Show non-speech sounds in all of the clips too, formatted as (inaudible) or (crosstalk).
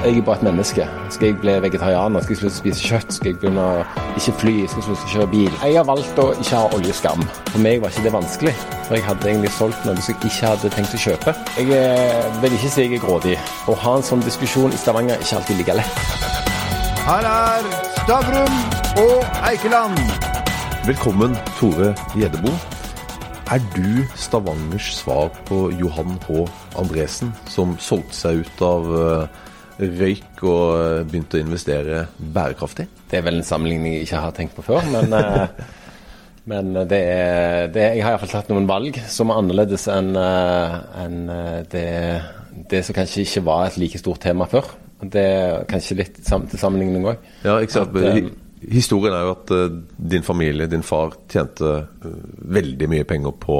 Jeg er bare et menneske. Skal jeg bli vegetarianer? Skal jeg slutte å spise kjøtt? Skal jeg begynne å ikke fly? Skal jeg slutte å kjøre bil? Jeg har valgt å ikke ha oljeskam. For meg var ikke det vanskelig. For jeg hadde egentlig solgt noe som jeg ikke hadde tenkt å kjøpe. Jeg eh, vil ikke si jeg er grådig. Å ha en sånn diskusjon i Stavanger er ikke alltid like lett. Her er Stavrum og Eikeland. Velkommen, Tore Gjedebo. Er du Stavangers svar på Johan H. Andresen, som solgte seg ut av eh, røyk og eh, begynte å investere bærekraftig? Det er vel en sammenligning jeg ikke har tenkt på før, men, eh, men det er, det, jeg har iallfall tatt noen valg som er annerledes enn en eh, det, det som kanskje ikke var et like stort tema før. Det er kanskje litt til sammenligning òg. Ja, Hi- Historien er jo at din familie, din far, tjente veldig mye penger på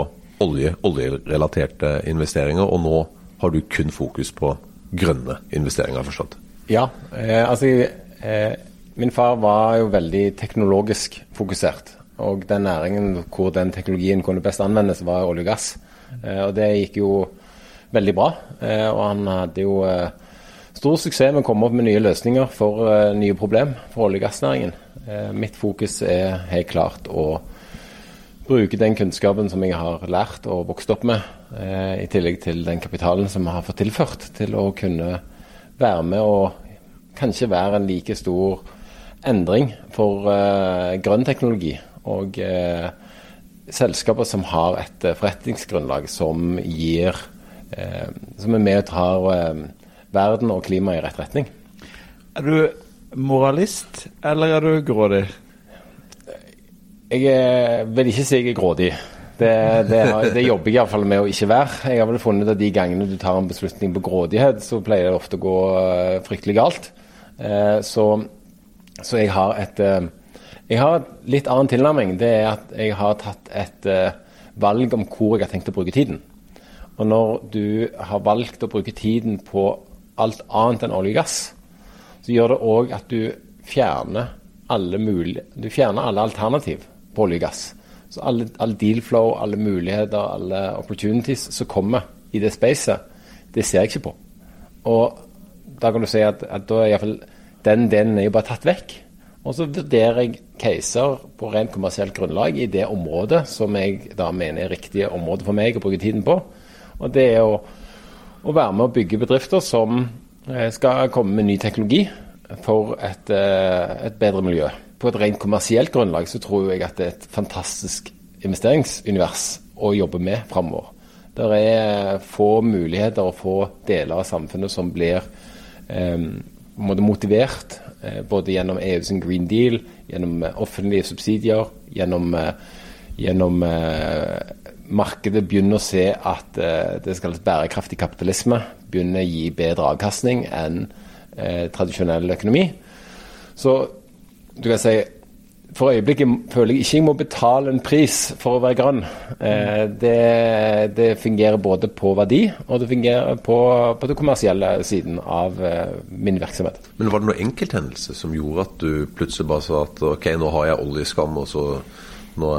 olje, oljerelaterte investeringer, og nå har du kun fokus på grønne investeringer, forstått? Ja, eh, altså eh, Min far var jo veldig teknologisk fokusert. Og den næringen hvor den teknologien kunne best anvendes, var olje og gass. Eh, og det gikk jo veldig bra. Eh, og han hadde jo eh, stor suksess med å komme opp med nye løsninger for eh, nye problem for olje- og gassnæringen. Mitt fokus er helt klart å bruke den kunnskapen som jeg har lært og vokst opp med, eh, i tillegg til den kapitalen som vi har fått tilført, til å kunne være med og kanskje være en like stor endring for eh, grønn teknologi. Og eh, selskaper som har et forretningsgrunnlag som gir eh, Som er med og tar eh, verden og klimaet i rett retning. Er du moralist, eller er du grådig? Jeg eh, vil ikke si jeg er grådig. Det, det, det jobber jeg iallfall med å ikke være. Jeg har vel funnet at de gangene du tar en beslutning på grådighet, så pleier det ofte å gå eh, fryktelig galt. Eh, så, så jeg har et Jeg har et litt annen tilnærming. Det er at jeg har tatt et valg om hvor jeg har tenkt å bruke tiden. Og når du har valgt å bruke tiden på alt annet enn olje og gass, så gjør det òg at du fjerner alle mulige, du fjerner alle alternativ på olje og gass. Så alle, all deal flow, alle muligheter, alle opportunities som kommer i det spacet, det ser jeg ikke på. Og da kan du si at, at da er iallfall den delen er jo bare tatt vekk. Og så vurderer jeg caser på rent kommersielt grunnlag i det området som jeg da mener er riktige område for meg å bruke tiden på. Og det er å, å være med å bygge bedrifter som eh, skal komme med ny teknologi for et, eh, et bedre miljø. På et rent kommersielt grunnlag så tror jeg at det er et fantastisk investeringsunivers å jobbe med framover. Det er få muligheter og få deler av samfunnet som blir eh, motivert, eh, både gjennom EUs Green Deal, gjennom eh, offentlige subsidier, gjennom, eh, gjennom eh, markedet begynner å se at eh, det skal bærekraftig kapitalisme begynner å gi bedre avkastning enn tradisjonell økonomi. Så du kan si for øyeblikket føler jeg ikke jeg må betale en pris for å være grønn. Eh, det, det fungerer både på verdi og det fungerer på, på den kommersielle siden av eh, min virksomhet. Men var det noen enkelthendelse som gjorde at du plutselig bare sa at ok, nå har jeg oljeskam, og så nå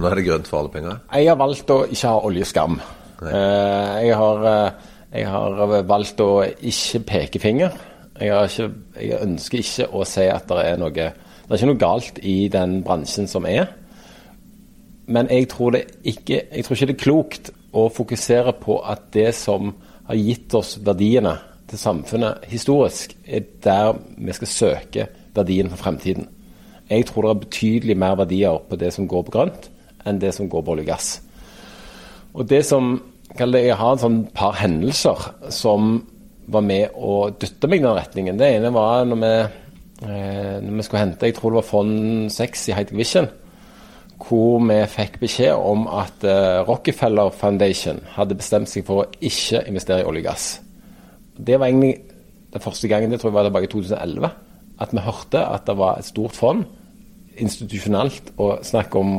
nå er det grønt for alle penger? Jeg har valgt å ikke ha oljeskam. Eh, jeg, har, eh, jeg har valgt å ikke peke finger. Jeg, ikke, jeg ønsker ikke å si at det er noe Det er ikke noe galt i den bransjen som er. Men jeg tror, ikke, jeg tror ikke det er klokt å fokusere på at det som har gitt oss verdiene til samfunnet historisk, er der vi skal søke verdien for fremtiden. Jeg tror det er betydelig mer verdier på det som går på grønt, enn det som går på olje og gass. Og det som Jeg har en sånn par hendelser som var med å dytte meg i den retningen. Det ene var når vi, når vi skulle hente jeg tror det var fond 6 i Vision, hvor vi fikk beskjed om at eh, Rockefeller Foundation hadde bestemt seg for å ikke investere i olje og gass. Det var egentlig den første gangen, det tror jeg var tilbake i 2011, at vi hørte at det var et stort fond institusjonelt og snakke om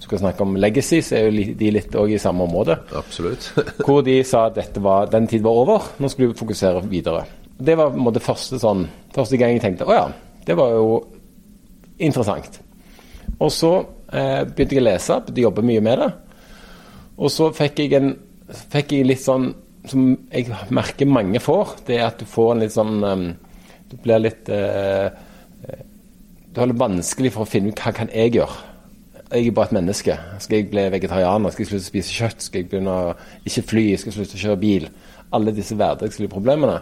du skal snakke om legacy, så er jo de litt òg i samme område. Absolutt. (laughs) Hvor de sa at dette var, den tid var over, nå skulle vi fokusere videre. Det var på en måte første, sånn, første gang jeg tenkte å ja, det var jo interessant. Og så eh, begynte jeg å lese, begynte å jobbe mye med det. Og så fikk jeg en fikk jeg litt sånn som jeg merker mange får, det er at du får en litt sånn um, Du blir litt eh, Du har det vanskelig for å finne ut hva kan jeg gjøre. Jeg er bare et menneske. Skal jeg bli vegetarianer? Skal jeg slutte å spise kjøtt? Skal jeg begynne å ikke fly? Skal jeg slutte å kjøre bil? Alle disse hverdagslige problemene.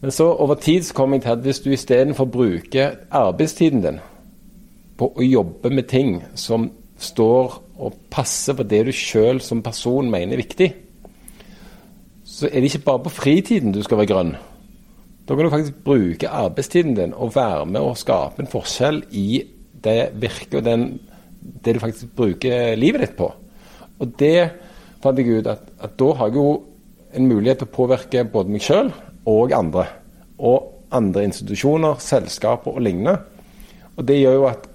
Men så over tid så kom jeg til at hvis du istedenfor bruker arbeidstiden din på å jobbe med ting som står og passer på det du sjøl som person mener er viktig, så er det ikke bare på fritiden du skal være grønn. Da kan du faktisk bruke arbeidstiden din og være med og skape en forskjell i det virket og den, det du faktisk bruker livet ditt på. Og det fant jeg ut at, at da har jeg jo en mulighet til å påvirke både meg sjøl og andre. Og andre institusjoner, selskaper og lignende. Og det gjør jo at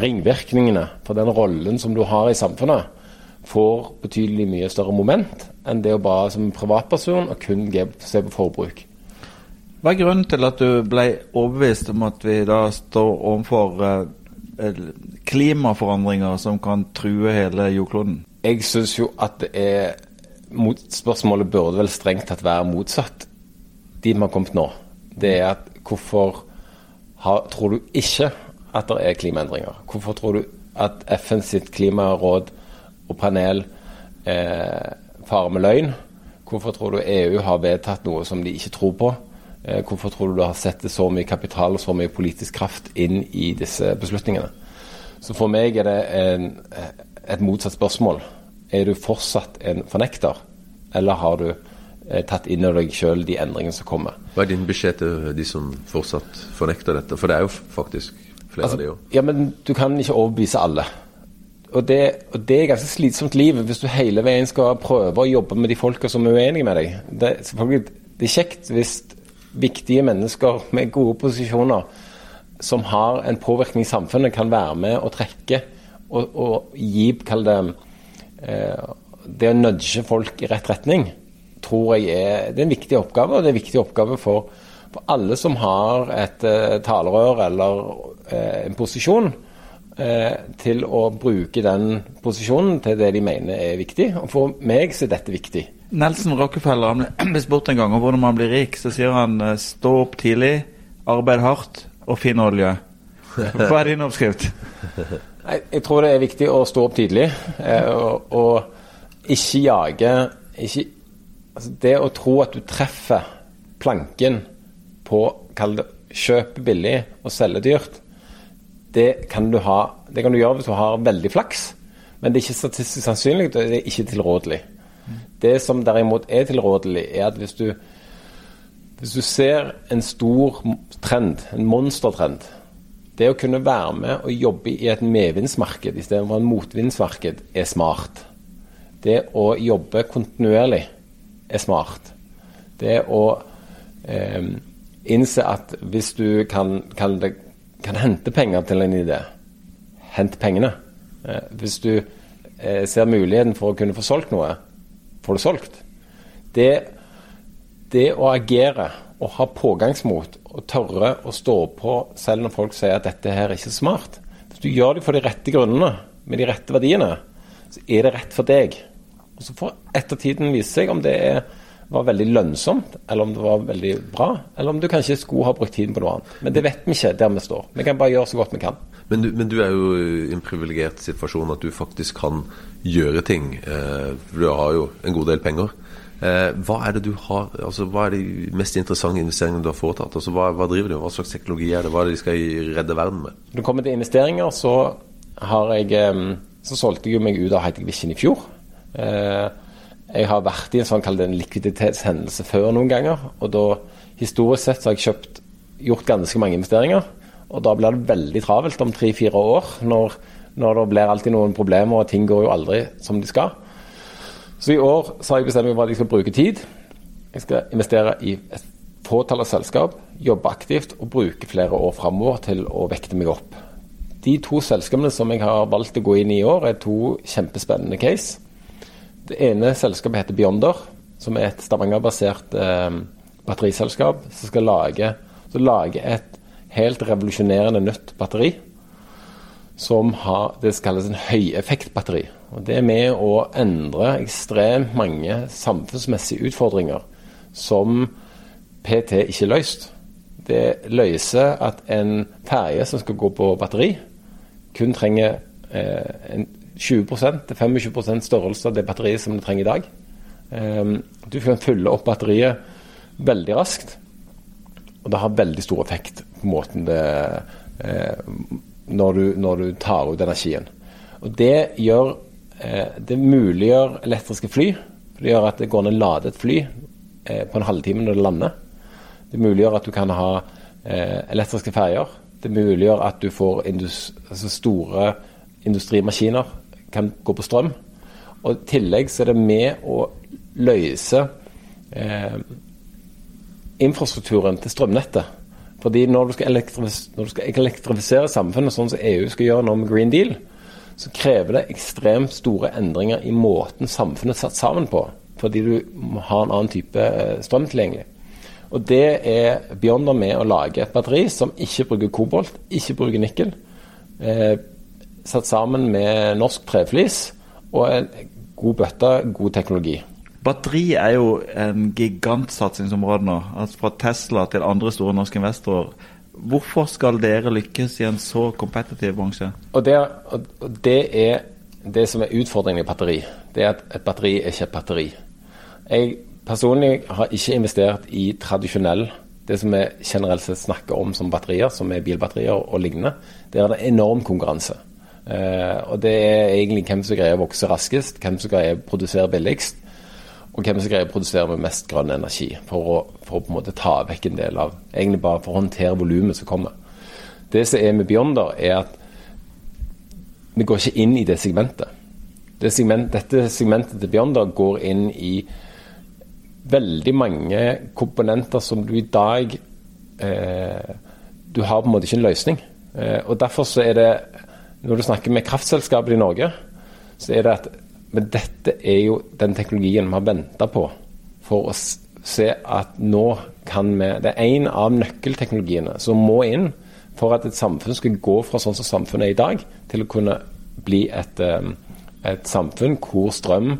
ringvirkningene for den rollen som du har i samfunnet, får betydelig mye større moment enn det å bare som privatperson og kun se på forbruk. Hva er grunnen til at du ble overbevist om at vi da står overfor eh, klimaforandringer som kan true hele jordkloden? Jeg syns jo at det er Spørsmålet burde vel strengt tatt være motsatt. De vi har kommet nå, det er at hvorfor har, tror du ikke at det er klimaendringer? Hvorfor tror du at FN sitt klimaråd og panel eh, farer med løgn? Hvorfor tror du EU har vedtatt noe som de ikke tror på? Eh, hvorfor tror du du har sett så mye kapital og så mye politisk kraft inn i disse beslutningene? Så for meg er det en, et motsatt spørsmål. Er du fortsatt en fornekter, eller har du eh, tatt inn over deg sjøl de endringene som kommer? Hva er din beskjed til de som fortsatt fornekter dette? For det er jo faktisk flere altså, av de òg. Ja, men du kan ikke overbevise alle. Og det, og det, er ganske slitsomt liv hvis du hele veien skal prøve å jobbe med de folka som er uenige med deg. Det, det er kjekt hvis viktige mennesker med gode posisjoner som har en påvirkning i samfunnet, kan være med og trekke og, og gi Kall det eh, Det å nudge folk i rett retning, tror jeg er, det er en viktig oppgave. Og det er en viktig oppgave for, for alle som har et eh, talerør eller eh, en posisjon eh, til å bruke den posisjonen til det de mener er viktig. Og for meg så er dette viktig. Nelson Rockefeller han ble (clears throat) spurt en gang om hvordan man blir rik. Så sier han eh, stå opp tidlig, arbeid hardt og finn olje. (laughs) Hva er din oppskrift? Nei, jeg tror det er viktig å stå opp tidlig eh, og, og, ikke jage ikke, altså Det å tro at du treffer planken på kall det kjøpe billig og selge dyrt, det kan ha Det kan du gjøre hvis du har veldig flaks, men det er ikke statistisk sannsynlig, og det er ikke tilrådelig. Det som derimot er tilrådelig, er at hvis du hvis du ser en stor trend, en monstertrend Det å kunne være med og jobbe i et medvindsmarked istedenfor et motvindsmarked er smart. Det å jobbe kontinuerlig er smart. Det å eh, innse at hvis du kan, kan, kan, hente penger til en idé, hent pengene. Eh, hvis du eh, ser muligheten for å kunne få solgt noe, får du solgt. Det, det å agere og ha pågangsmot og tørre å stå på selv når folk sier at dette her er ikke smart Hvis du gjør det for de rette grunnene, med de rette verdiene, så er det rett for deg. Og Så får ettertiden vise seg om det er var veldig lønnsomt, eller om det var veldig bra, eller om du kanskje skulle ha brukt tiden på noe annet. Men det vet vi ikke der vi står. Vi kan bare gjøre så godt vi kan. Men du, men du er jo i en privilegert situasjon at du faktisk kan gjøre ting. Eh, for du har jo en god del penger. Eh, hva er det du har, altså hva er de mest interessante investeringene du har foretatt? Altså hva, hva driver de med? Hva slags teknologi er det? Hva er det de skal redde verden med? Når det kommer til investeringer, så har jeg eh, så solgte jeg meg ut av Hightech Vision i fjor. Eh, jeg har vært i en sånn en likviditetshendelse før noen ganger. og da Historisk sett så har jeg kjøpt, gjort ganske mange investeringer. Og da blir det veldig travelt om tre-fire år, når, når, det blir alltid noen problemer, og ting går jo aldri som de skal. Så i år så har jeg bestemt meg for at jeg skal bruke tid. Jeg skal investere i et fåtall av selskap, jobbe aktivt og bruke flere år framover til å vekte meg opp. De to selskapene som jeg har valgt å gå inn i i år, er to kjempespennende case. Det ene selskapet heter Beyonder, som er et Stavanger-basert eh, batteriselskap som skal lage, som lage, et helt revolusjonerende nytt batteri. Som har det som kalles en høyeffektbatteri. Og Det er med å endre ekstremt mange samfunnsmessige utfordringer som PT ikke er løst. det løser at en ferge som skal gå på batteri, kun trenger eh, en 20-25 størrelse av det batteriet som det trenger i dag. Eh, du kan fylle opp batteriet veldig raskt, og det har veldig stor effekt på måten det eh, når, du, når, du, tar ut energien. Og det gjør eh, Det muliggjør elektriske fly. Det gjør at det går an å lade et fly eh, på en halvtime når det lander. Det muliggjør at du kan ha elektriske ferger. Det muliggjør at du får indus altså store industrimaskiner kan gå på strøm. Og I tillegg så er det med å løse eh, infrastrukturen til strømnettet. Fordi når du, når du, skal elektrifisere samfunnet, sånn som EU skal gjøre nå med Green Deal, så krever det ekstremt store endringer i måten samfunnet er satt sammen på. Fordi du må ha en annen type eh, strøm tilgjengelig. Og det er Beyonder med å lage et batteri som ikke bruker kobolt, ikke bruker nikkel. Eh, satt sammen med norsk treflis og en god bøtte, god teknologi. Batteri er jo en gigantsatsingsområde nå. Altså fra Tesla til andre store norske investorer. Hvorfor skal dere lykkes i en så kompetitiv bransje? Og det, og det er det som er utfordringen i batteri. Det er at et batteri er ikke et batteri. Jeg personlig har ikke investert i tradisjonell det som vi generelt sett snakker om som batterier, som er bilbatterier og lignende. Der er det enorm konkurranse. Eh, og det er egentlig hvem som greier å vokse raskest, hvem som greier å produsere billigst, og hvem som greier å produsere med mest grønn energi. For å, for å, på en måte ta vekk en del av Egentlig bare for å håndtere volumet som kommer. Det som er med Beyonder, er at vi går ikke inn i det segmentet. Det segment, dette segmentet til Beyonder går inn i veldig mange komponenter som du i dag eh, Du har på en måte ikke en løsning. Eh, og Derfor så er det Når du snakker med kraftselskaper i Norge, så er det at Men dette er jo den teknologien vi har venta på for å se at nå kan vi Det er en av nøkkelteknologiene som må inn for at et samfunn skal gå fra sånn som samfunnet er i dag, til å kunne bli et, eh, et samfunn hvor strøm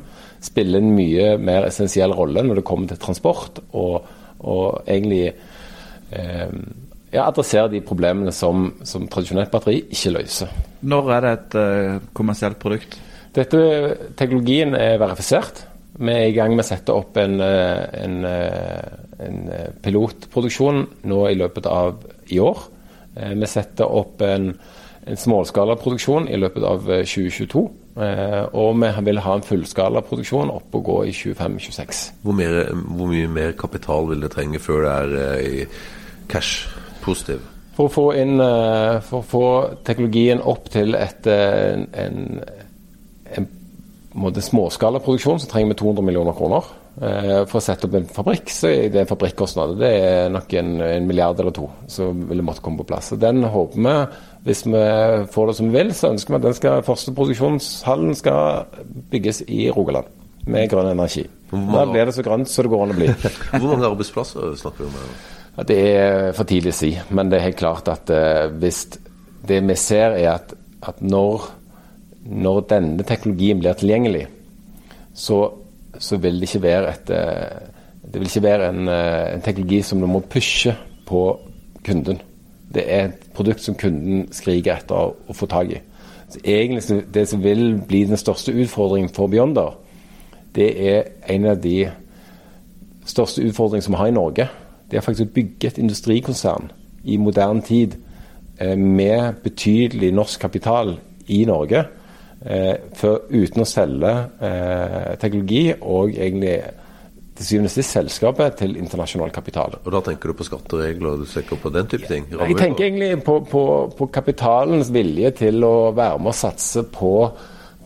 spiller en mye mer essensiell rolle når det kommer til transport, og, og egentlig eh, ja, adressere de problemene som, som tradisjonelt batteri ikke løser. Når er det et uh, kommersielt produkt? Dette, teknologien er verifisert. Vi er i gang med å sette opp en, eh, en, eh, en pilotproduksjon nå i løpet av i år. Vi setter opp en, en småskalaproduksjon i løpet av 2022. Eh, og vi vil ha en fullskalaproduksjon opp og gå i 25-26. Hvor, hvor, mye mer kapital vil det trenge før det er eh, cash-positiv? For å få, inn, eh, for å få teknologien opp til et, en, en, en, en småskalaproduksjon, så trenger vi 200 millioner kroner. For å sette opp en fabrikk, så er det en fabrikkostnad. Det er nok en, en milliard eller to som ville måtte komme på plass. Og Den håper vi hvis vi får det som vi vil, så ønsker vi at den skal, første produksjonshallen skal bygges i Rogaland. Med grønn energi. Da blir det så grønt så det går an å bli. (laughs) Hvor mange arbeidsplasser snakker vi om? Det er for tidlig å si. Men det er helt klart at uh, hvis Det vi ser, er at, at når, når, denne teknologien blir tilgjengelig, så, så vil det ikke være et uh, Det ikke være en, uh, en teknologi som du må pushe på kunden det er et produkt som kunden skriker etter å få tak i. Så egentlig Det som vil bli den største utfordringen for Beyonder, det er en av de største utfordringene som vi har i Norge. Det er faktisk å bygge et industrikonsern i moderne tid eh, med betydelig norsk kapital i Norge, eh, for, uten å selge eh, teknologi og egentlig til syvende og sist selskapet til internasjonal kapital. Og Da tenker du på skatteregler og du tenker på den type ting? Jeg tenker egentlig på, på, på, kapitalens vilje til å være med og satse på,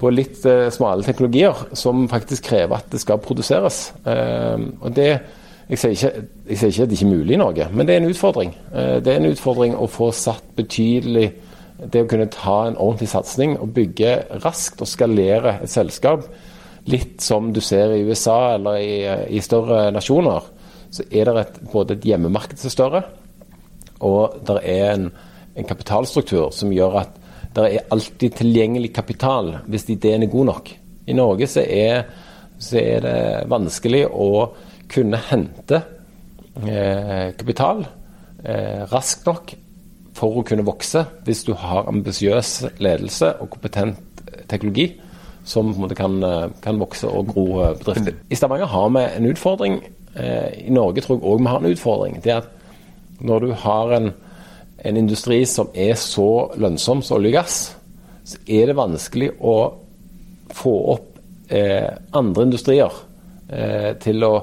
på litt smale teknologier som faktisk krever at det skal produseres. Og det jeg sier, ikke, jeg sier, ikke, at det ikke er mulig i Norge, men det er en utfordring. Uh, det er en utfordring å få satt betydelig Det å kunne ta en ordentlig satsing og bygge raskt og skalere et selskap litt som du ser i USA eller i, i større nasjoner, så er det et, både et hjemmemarked som er større, og det er en, en, kapitalstruktur som gjør at det er alltid tilgjengelig kapital hvis ideen er god nok. I Norge så er, så er det vanskelig å kunne hente eh, kapital eh, raskt nok for å kunne vokse hvis du har ambisiøs ledelse og kompetent teknologi som på en måte kan, eh, kan vokse og gro eh, bedrifter. I Stavanger har vi en utfordring. Eh, I Norge tror jeg òg vi har en utfordring. Det er at når du har en, en industri som er så lønnsom som olje og gass, så er det vanskelig å få opp eh, andre industrier eh, til å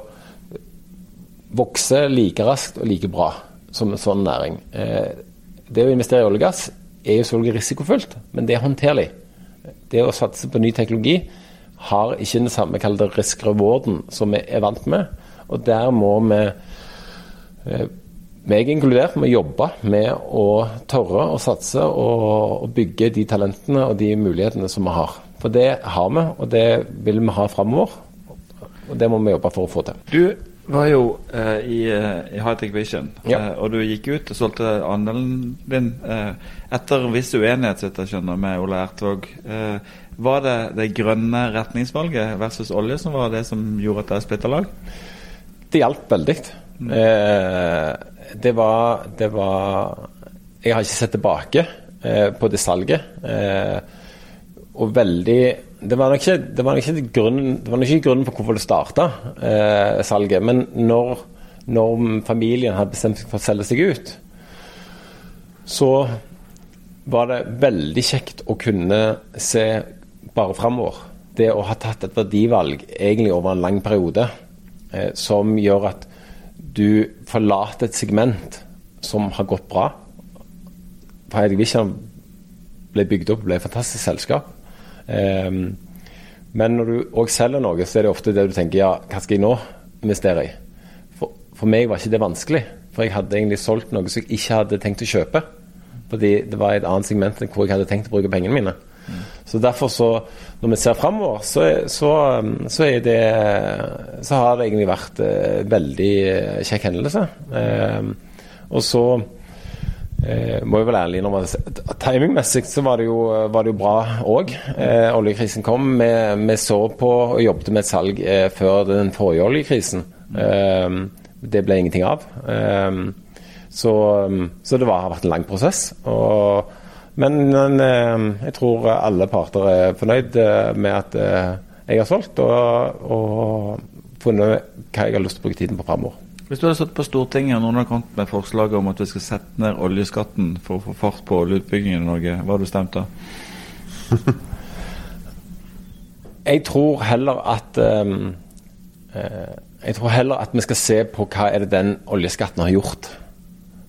vokse like raskt og like bra som en sånn næring. Eh, det å investere i olje og gass er jo selvfølgelig risikofullt, men det er håndterlig. Det å satse på ny teknologi har ikke den samme risk rewarden som vi er vant med. Og der må vi, eh, meg inkludert, må jobbe med å tørre å satse og bygge de talentene og de mulighetene som vi har. For det har vi, og det vil vi ha framover. Og det må vi jobbe for å få til. Du var jo eh, i, eh, i Hightech Vision, Ja. eh, og du gikk ut og solgte andelen din eh, etter en viss uenighet, jeg skjønner, med Ole Ertvåg. Eh, var det det grønne retningsvalget versus olje som var det som gjorde at dere splitta lag? Det hjalp veldig. Eh, det var Det var Jeg har ikke sett tilbake på det salget. Eh, og veldig Det var nok ikke, det var ikke, grunnen, det var nok ikke grunnen for hvorfor det starta, eh, salget. Men når, når familien hadde bestemt seg for å selge seg ut, så var det veldig kjekt å kunne se bare framover. Det å ha tatt et verdivalg egentlig over en lang periode, eh, som gjør at du forlater et segment som har gått bra. For Vision ble bygd opp og ble et fantastisk selskap. Ehm, men når du òg selger noe, så er det ofte det du tenker ja, hva skal jeg nå investere i? For, for meg var ikke det vanskelig, for jeg hadde egentlig solgt noe som jeg ikke hadde tenkt å kjøpe. Fordi det var et annet segment enn hvor jeg hadde tenkt å bruke pengene mine. Så derfor så, når vi ser framover, så, så, um, så er det Så har det egentlig vært eh, veldig eh, kjekk hendelse. Ehm, og så Eh, må jo vel ærlig innrømme at Timingmessig så var det jo, var det jo bra òg. Eh, oljekrisen kom. Vi, vi så på og jobbet med et salg eh, før den forrige oljekrisen. Eh, det ble ingenting av. Eh, så, så det var, har vært en lang prosess. Og, men men, eh, jeg tror alle parter er fornøyd med at jeg har solgt, og, og funnet hva jeg har lyst til å bruke tiden på framover. Hvis du hadde stått på Stortinget og noen hadde kommet med forslag om at vi skal sette ned oljeskatten for å få fart på oljeutbyggingen i Norge, hva hadde du stemt da? (laughs) Jeg tror heller at um, Jeg tror heller at vi skal se på hva er det den oljeskatten har gjort.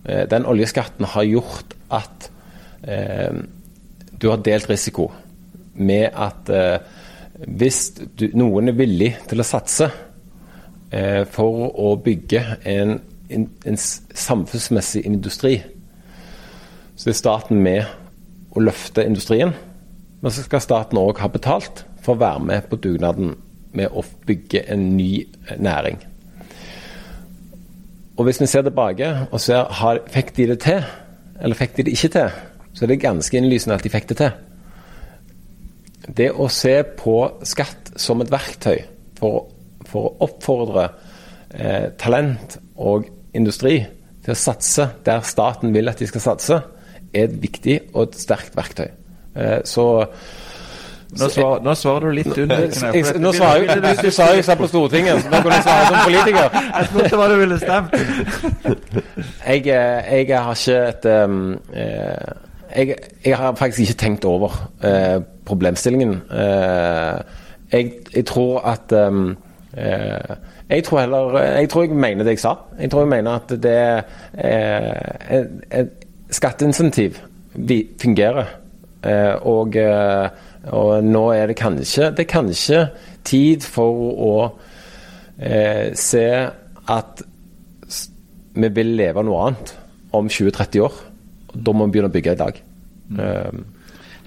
Eh, den oljeskatten har gjort at eh, du har delt risiko med at eh, hvis du, noen er villig til å satse eh, for å bygge en, en, en samfunnsmessig industri, så er staten med å løfte industrien. Men så skal staten òg ha betalt for å være med på dugnaden med å bygge en ny eh, næring. Og hvis vi ser tilbake og ser har, fikk de det til, eller fikk de det ikke til, så er det ganske innlysende at de fikk det til. Det å se på skatt som et verktøy for, for å oppfordre eh, talent og industri til å satse der staten vil at de skal satse, er et viktig og et sterkt verktøy. Eh, så Nå, svar, nå svarer du litt under. jeg, nå svarer jeg, du, du sa jeg selv på Stortinget, så da kunne jeg svare som politiker. (laughs) Jeg spurte hva du ville stemt. Jeg, eh, jeg har ikke et um, eh, jeg, jeg har faktisk ikke tenkt over eh, problemstillingen. Jeg, tror at um, eh, Jeg tror heller Jeg tror jeg mener det jeg sa. Jeg tror jeg mener at det eh, et, et skatteinsentiv fungerer. Eh, og, eh, og nå er det kanskje Det er kanskje tid for å eh, se at vi vil leve noe annet om 20-30 år. Da må vi begynne å bygge i dag. Mm.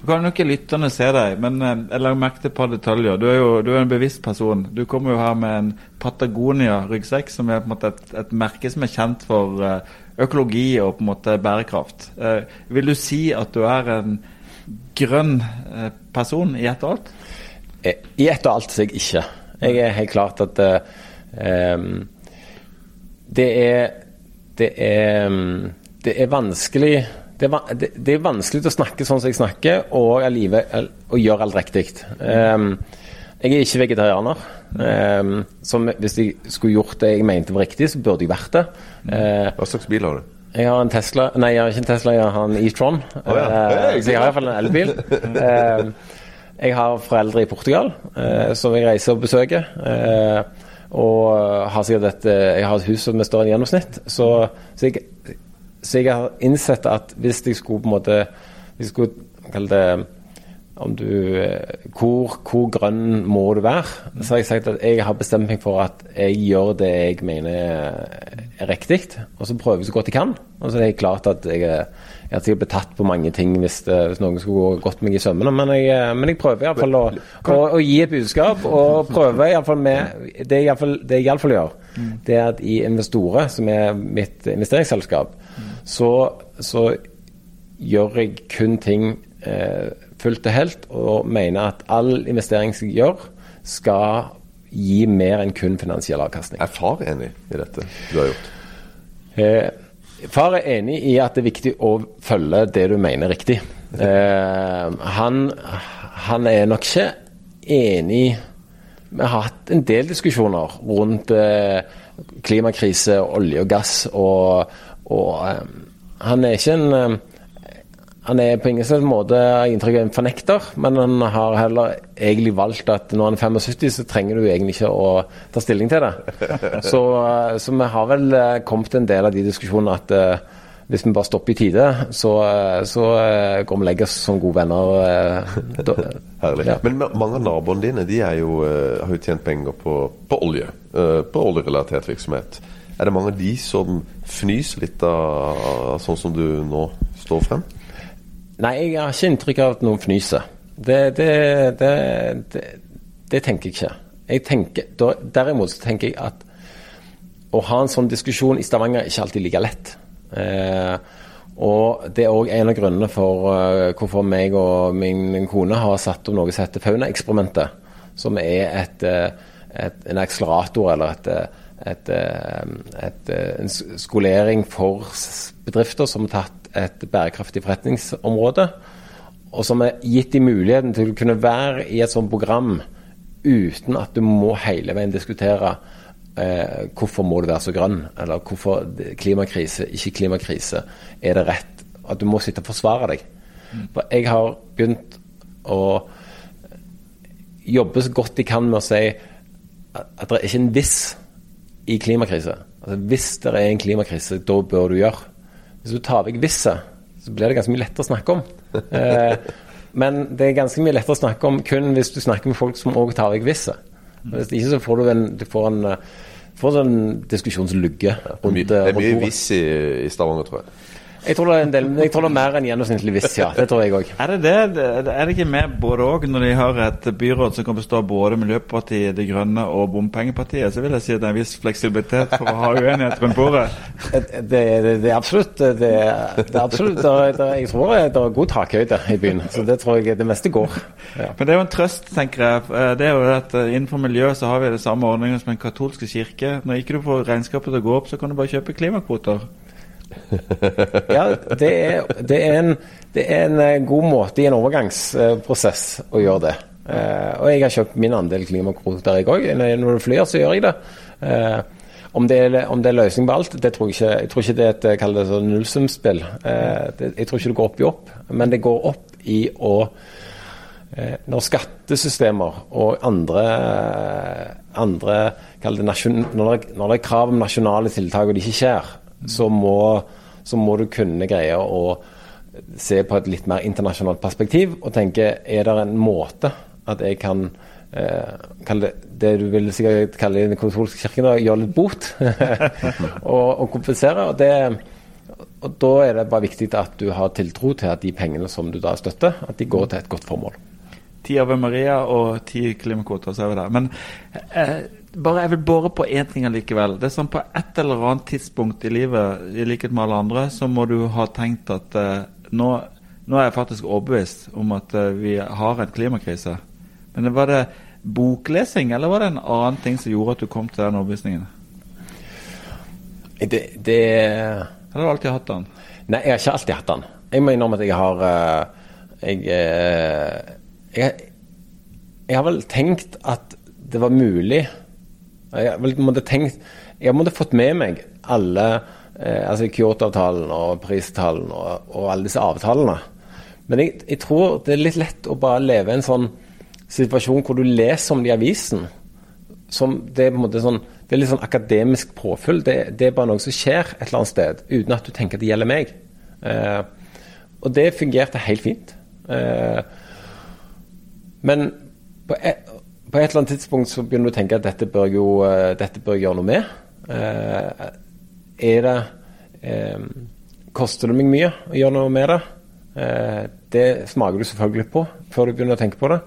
Kan ikke lytterne se deg, men eh, jeg la merke til et par detaljer. Du er jo du er en bevisst person. Du kommer jo her med en Patagonia-ryggsekk, som er på en måte et, et merke som er kjent for eh, økologi og på en måte bærekraft. Eh, vil du si at du er en grønn person i ett og alt? I ett og alt er jeg ikke. Jeg er helt klart at eh, det er Det er det er vanskelig det det, det er vanskelig å snakke sånn som jeg snakker, og allikevel og gjøre alt riktig. Um, jeg er ikke vegetarianer. Um, som hvis jeg skulle gjort det jeg mente var riktig, så burde jeg vært det. Uh, Hva slags bil har du? jeg har en Tesla Nei, jeg har ikke en Tesla, jeg har en e-tron. ja. uh, så jeg har iallfall en elbil. Eh, jeg har foreldre i Portugal eh, som jeg reiser og besøker. Og har sikkert et, jeg har et hus som er større enn gjennomsnitt. Så, så, jeg, så jeg har innsett at hvis jeg skulle på en måte Hvis jeg skulle kalle det om du eh, hvor, hvor grønn må du være? Så har jeg sagt at jeg har bestemt meg for at jeg gjør det jeg mener er riktig, og så prøver jeg så godt jeg kan. Og så er det klart at jeg, jeg har sikkert blitt tatt på mange ting hvis, det, hvis noen skulle gå godt meg i sømmene, men jeg, eh, men jeg prøver iallfall å, å, å gi et budskap, og prøver iallfall med Det jeg iallfall- det jeg iallfall gjør, det er at i Investorer, som er mitt investeringsselskap, så, så gjør jeg kun ting eh, fullt og helt, og mener at all investering jeg gjør, skal gi mer enn kun finansiell avkastning. Er far enig i dette du har gjort? Eh, far er enig i at det er viktig å følge det du mener riktig. Eh, han, han er nok ikke enig Vi har hatt en del diskusjoner rundt eh, klimakrise, olje og gass, og, og um, han er ikke en um, han er på ingen slags måte inntrykk av en fornekter, men han har heller egentlig valgt at når han er 75, så trenger du egentlig ikke å ta stilling til det. (laughs) Så, eh, så vi har vel eh, kommet til en del av de diskusjonene at uh, hvis vi bare stopper i tide, så, så går vi og legger oss som gode venner. (laughs) Herlig. Ja. Men mange av naboene dine de jo, har jo tjent penger på, på olje. på oljerelatert virksomhet. Er det mange av de som fnyser litt av, sånn som du nå står frem? Nei, jeg har ikke inntrykk av at noen fnyser. Det, det, det, det, tenker jeg ikke. Jeg tenker, derimot tenker jeg at å ha en sånn diskusjon i Stavanger er ikke alltid like lett. Eh, og det er òg en av grunnene for uh, hvorfor meg og min kone har satt opp noe som heter Fauna-eksperimentet. Som er et, eh, et, en akselerator eller et, eh, et, eh, et, eh, en skolering for bedrifter som har tatt et bærekraftig forretningsområde, og som er gitt de muligheten til å kunne være i et sånt program uten at du må hele veien diskutere eh, hvorfor må du være så grønn, eller hvorfor klimakrise, ikke klimakrise, er det rett? At du må sitte og forsvare deg. For jeg har begynt å jobbe så godt jeg kan med å si at, det er ikke en hvis i klimakrise. Altså, hvis det er en klimakrise, da bør du gjøre. Hvis du tar vekk visset, så blir det ganske mye lettere å snakke om. (laughs) Eh, men det er ganske mye lettere å snakke om kun hvis du snakker med folk som òg tar vekk visset. Hvis ikke så får du en, du får en, eh, får en sånn diskusjon som lugger er rundt, det er mye hvis i, i Stavanger, tror jeg. Jeg tror det er en del, jeg tror det er mer enn gjennomsnittlig viss, ja. Det tror jeg òg. Er det det? Er det ikke mer både òg når de har et byråd som kan bestå av både Miljøpartiet De Grønne og Bompengepartiet? Så vil jeg si at det er en viss fleksibilitet for å ha uenighet rundt bordet. Det, det, det, det er absolutt Det, det er absolutt Jeg tror det er god takhøyde i byen, så det tror jeg det meste går. Ja. Men det er jo en trøst, tenker jeg. Eh, Det er jo at eh, Innenfor miljøet så har vi det samme ordningen som en katolske kirke. Når ikke du får regnskapet til å gå opp, så kan du bare kjøpe klimakvoter. Ja, det er, det, er en, det er en eh, god måte i en overgangsprosess å gjøre det. Eh, og jeg har kjøpt min andel klimakvoter, jeg òg. Når det flyr, så gjør jeg det. Eh, om det, er, om det er løsning på alt, det tror jeg ikke. Jeg tror ikke det er et eh, det sånn nullsumspill. Eh, jeg tror ikke det går opp i opp, men det går opp i å eh, Når skattesystemer og andre, andre nasjon, når, det, når det er krav om nasjonale tiltak og de ikke skjer, så må, så må du kunne greie å se på et litt mer internasjonalt perspektiv og tenke er det en måte at jeg kan eh, det det du vil sikkert kalle den katolske kirken, gjøre litt bot (laughs) og, og kompensere. og det og Da er det bare viktig at du har tiltro til at de pengene som du da støtter, at de går til et godt formål. Ti Ave Maria og ti klimakvoter, så er vi der. Men eh, bare jeg vil bore på én ting allikevel. Det er sånn På et eller annet tidspunkt i livet, i likhet med alle andre, så må du ha tenkt at eh, nå, nå er jeg faktisk overbevist om at eh, vi har en klimakrise. Men var det boklesing, eller var det en annen ting som gjorde at du kom til den overbevisningen? Det, det Eller har du alltid hatt den? Nei, jeg har ikke alltid hatt den. Jeg må innrømme at jeg har eh, jeg, eh, jeg, jeg har vel tenkt at det var mulig Jeg måtte tenkt Jeg måtte fått med meg alle eh, altså Kyoto-avtalen og Paris-avtalen og, og alle disse avtalene. Men jeg, jeg tror det er litt lett å bare leve i en sånn situasjon hvor du leser om det i avisen. Det, er på en måte sånn, det er litt sånn akademisk påfyll. Det, det er bare noe som skjer et eller annet sted, uten at du tenker at det gjelder meg. Eh, og det fungerte helt fint. Eh, men på et, på et, eller annet tidspunkt så begynner du å tenke at dette bør, jo, uh, dette bør gjøre noe med. Eh, er det eh, Koster det meg mye å gjøre noe med det? det smaker du selvfølgelig på før du begynner å tenke på det.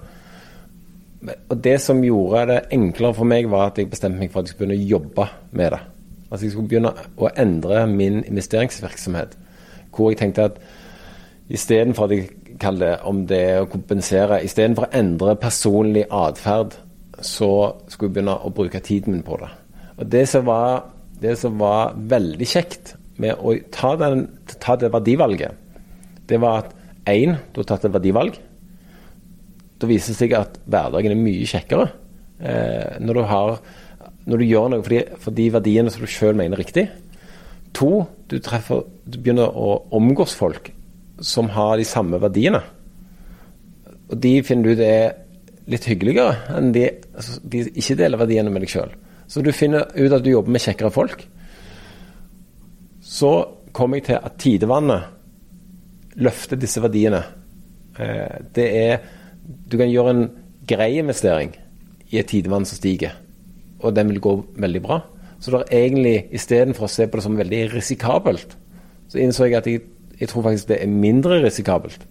Og Det som gjorde det enklere for meg, var at jeg bestemte meg for at jeg skulle begynne å jobbe med det. Altså Jeg skulle begynne å endre min investeringsvirksomhet. Hvor jeg tenkte at istedenfor at jeg kall det, om det er å kompensere. Istedenfor å endre personlig atferd, så skulle jeg begynne å bruke tiden min på det. Og Det som var, det som var veldig kjekt med å ta, den, ta det verdivalget, det var at én, du har tatt et verdivalg. Da viser det seg at hverdagen er mye kjekkere. Eh, når, du har, når du gjør noe for de, for de verdiene som du sjøl mener er riktig. To, du, treffer, du begynner å omgås folk som har de samme verdiene. Og de finner du det er litt hyggeligere enn de, altså, de ikke deler verdiene med deg sjøl. Så du finner ut at du jobber med kjekkere folk. Så kommer jeg til at tidevannet løfter disse verdiene. Eh, det er Du kan gjøre en grei investering i et tidevann som stiger, og den vil gå veldig bra. Så det er egentlig, istedenfor å se på det som veldig risikabelt, så innså jeg at jeg jeg tror faktisk det er mindre risikabelt.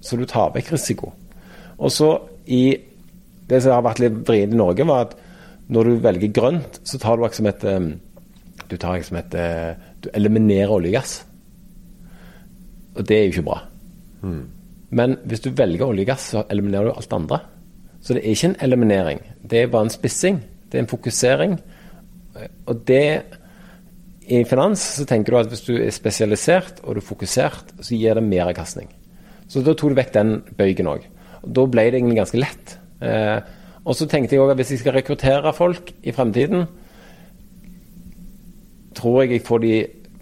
Så du tar vekk risiko. Og så i Det som har vært litt vrient i Norge, var at når du velger grønt, så tar du som et um, Du tar som et uh, Du eliminerer olje og gass. Og det er jo ikke bra. Mm. Men hvis du velger olje og gass, så eliminerer du alt andre. Så det er ikke en eliminering. Det er bare en spissing. Det er en fokusering. Og det i finans så tenker du at hvis du er spesialisert og du er fokusert, så gir det mer avkastning. Så da tok du vekk den bøygen òg. Da ble det egentlig ganske lett. Eh, og så tenkte jeg òg at hvis jeg skal rekruttere folk i fremtiden, tror jeg jeg får de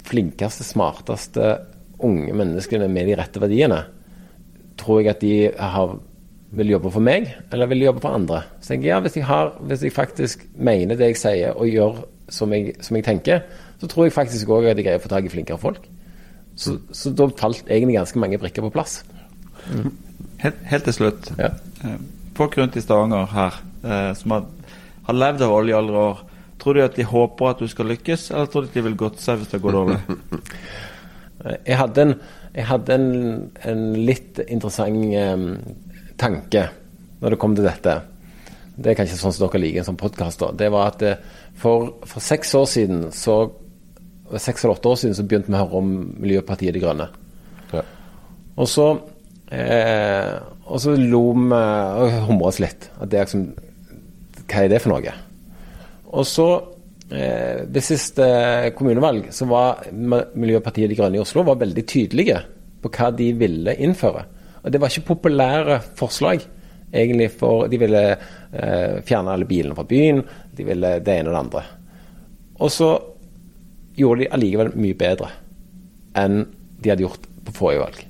flinkeste, smarteste unge menneskene med de rette verdiene. Tror jeg at de har, vil jobbe for meg, eller vil jobbe for andre. Så tenker jeg, ja, hvis jeg, har, hvis jeg faktisk mener det jeg sier og gjør som jeg, som jeg tenker, så tror jeg faktisk òg at jeg greier å få tak i flinkere folk. Så, så, da falt egentlig ganske mange brikker på plass. Mm. Helt, helt, til slutt. Ja. Eh, folk rundt i Stavanger her eh, som har, har, levd av olje i alle år, tror de at de håper at du skal lykkes, eller tror de at de vil godte seg hvis det går dårlig? (laughs) jeg hadde en, jeg hadde en, en litt interessant um, tanke når det kom til dette. Det er kanskje sånn som dere liker en sånn podkast. Det var at uh, for, for seks år siden så seks eller åtte år siden så begynte vi å høre om Miljøpartiet De Grønne. Ja. Og så eh, og så lo vi og humret oss litt. At det er liksom Hva er det for noe? Og så eh, Ved siste kommunevalg så var Miljøpartiet De Grønne i Oslo var veldig tydelige på hva de ville innføre. Og det var ikke populære forslag. egentlig for De ville eh, fjerne alle bilene fra byen. De ville det ene og det andre. Og så gjorde de allikevel mye bedre enn de hadde gjort på forrige valg.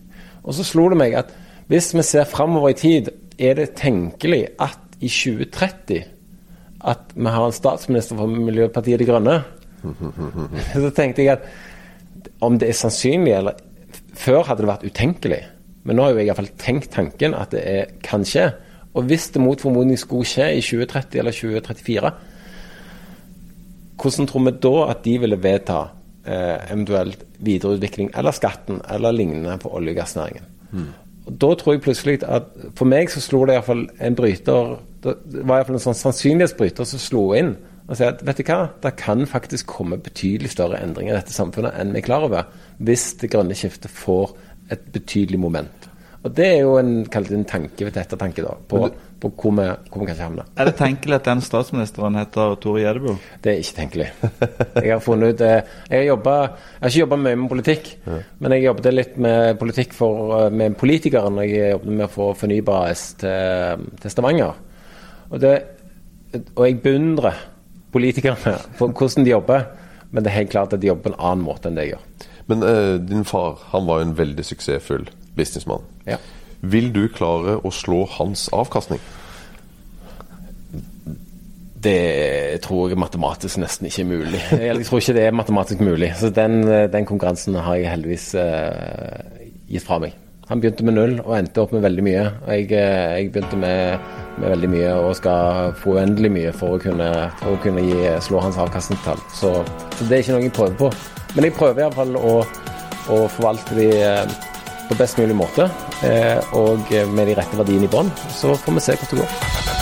Og så slo det meg at hvis vi ser framover i tid, er det tenkelig at i 2030 at vi har en statsminister for Miljøpartiet De Grønne? (laughs) Så tenkte jeg at om det er sannsynlig eller Før hadde det vært utenkelig, men nå har jo jeg iallfall tenkt tanken at det er, kan skje. Og hvis det mot formodning skulle skje i 2030 eller 2034, hvordan tror vi da at de ville vedta eh, eventuelt videreutvikling eller skatten eller lignende på olje- og gassnæringen? Mm. Og Da tror jeg plutselig at For meg så slo det iallfall en bryter Det var iallfall en sånn sannsynlighetsbryter som slo inn og sa at vet du hva, det kan faktisk komme betydelig større endringer i dette samfunnet enn vi er klar over, hvis det grønne skiftet får et betydelig moment. Og Det er jo en, en tanke ved ettertanke da, på, på hvor vi, hvor vi kanskje havner. Er det tenkelig at den statsministeren heter Tore Gjedebo? Det er ikke tenkelig. Jeg har funnet ut eh, Jeg har, jobbet, jeg har ikke jobba mye med politikk, men jeg jobbet litt med politikk for, eh, med politikere når jeg jobbet med å få Fornybar AS til, til Stavanger. Og, det, og jeg beundrer politikerne (laughs) for hvordan de jobber, men det er helt klart at de jobber på en annen måte enn det jeg gjør. Men uh, din far han var jo en veldig suksessfull businessmann. Ja. Vil du klare å slå hans avkastning? Det tror jeg matematisk nesten ikke er mulig. Jeg tror ikke det er matematisk mulig. Så den, den konkurransen har jeg heldigvis uh, gitt fra meg. Han begynte med null og endte opp med veldig mye. Jeg, eh, jeg begynte med, med veldig mye og skal få uendelig mye for å kunne, for å kunne gi, slå hans avkastningstall. Så, så det er ikke noe jeg prøver på. Men jeg prøver iallfall å, å forvalte de eh, på best mulig måte, eh, og med de rette verdiene i bånn. Så får vi se hvordan det går.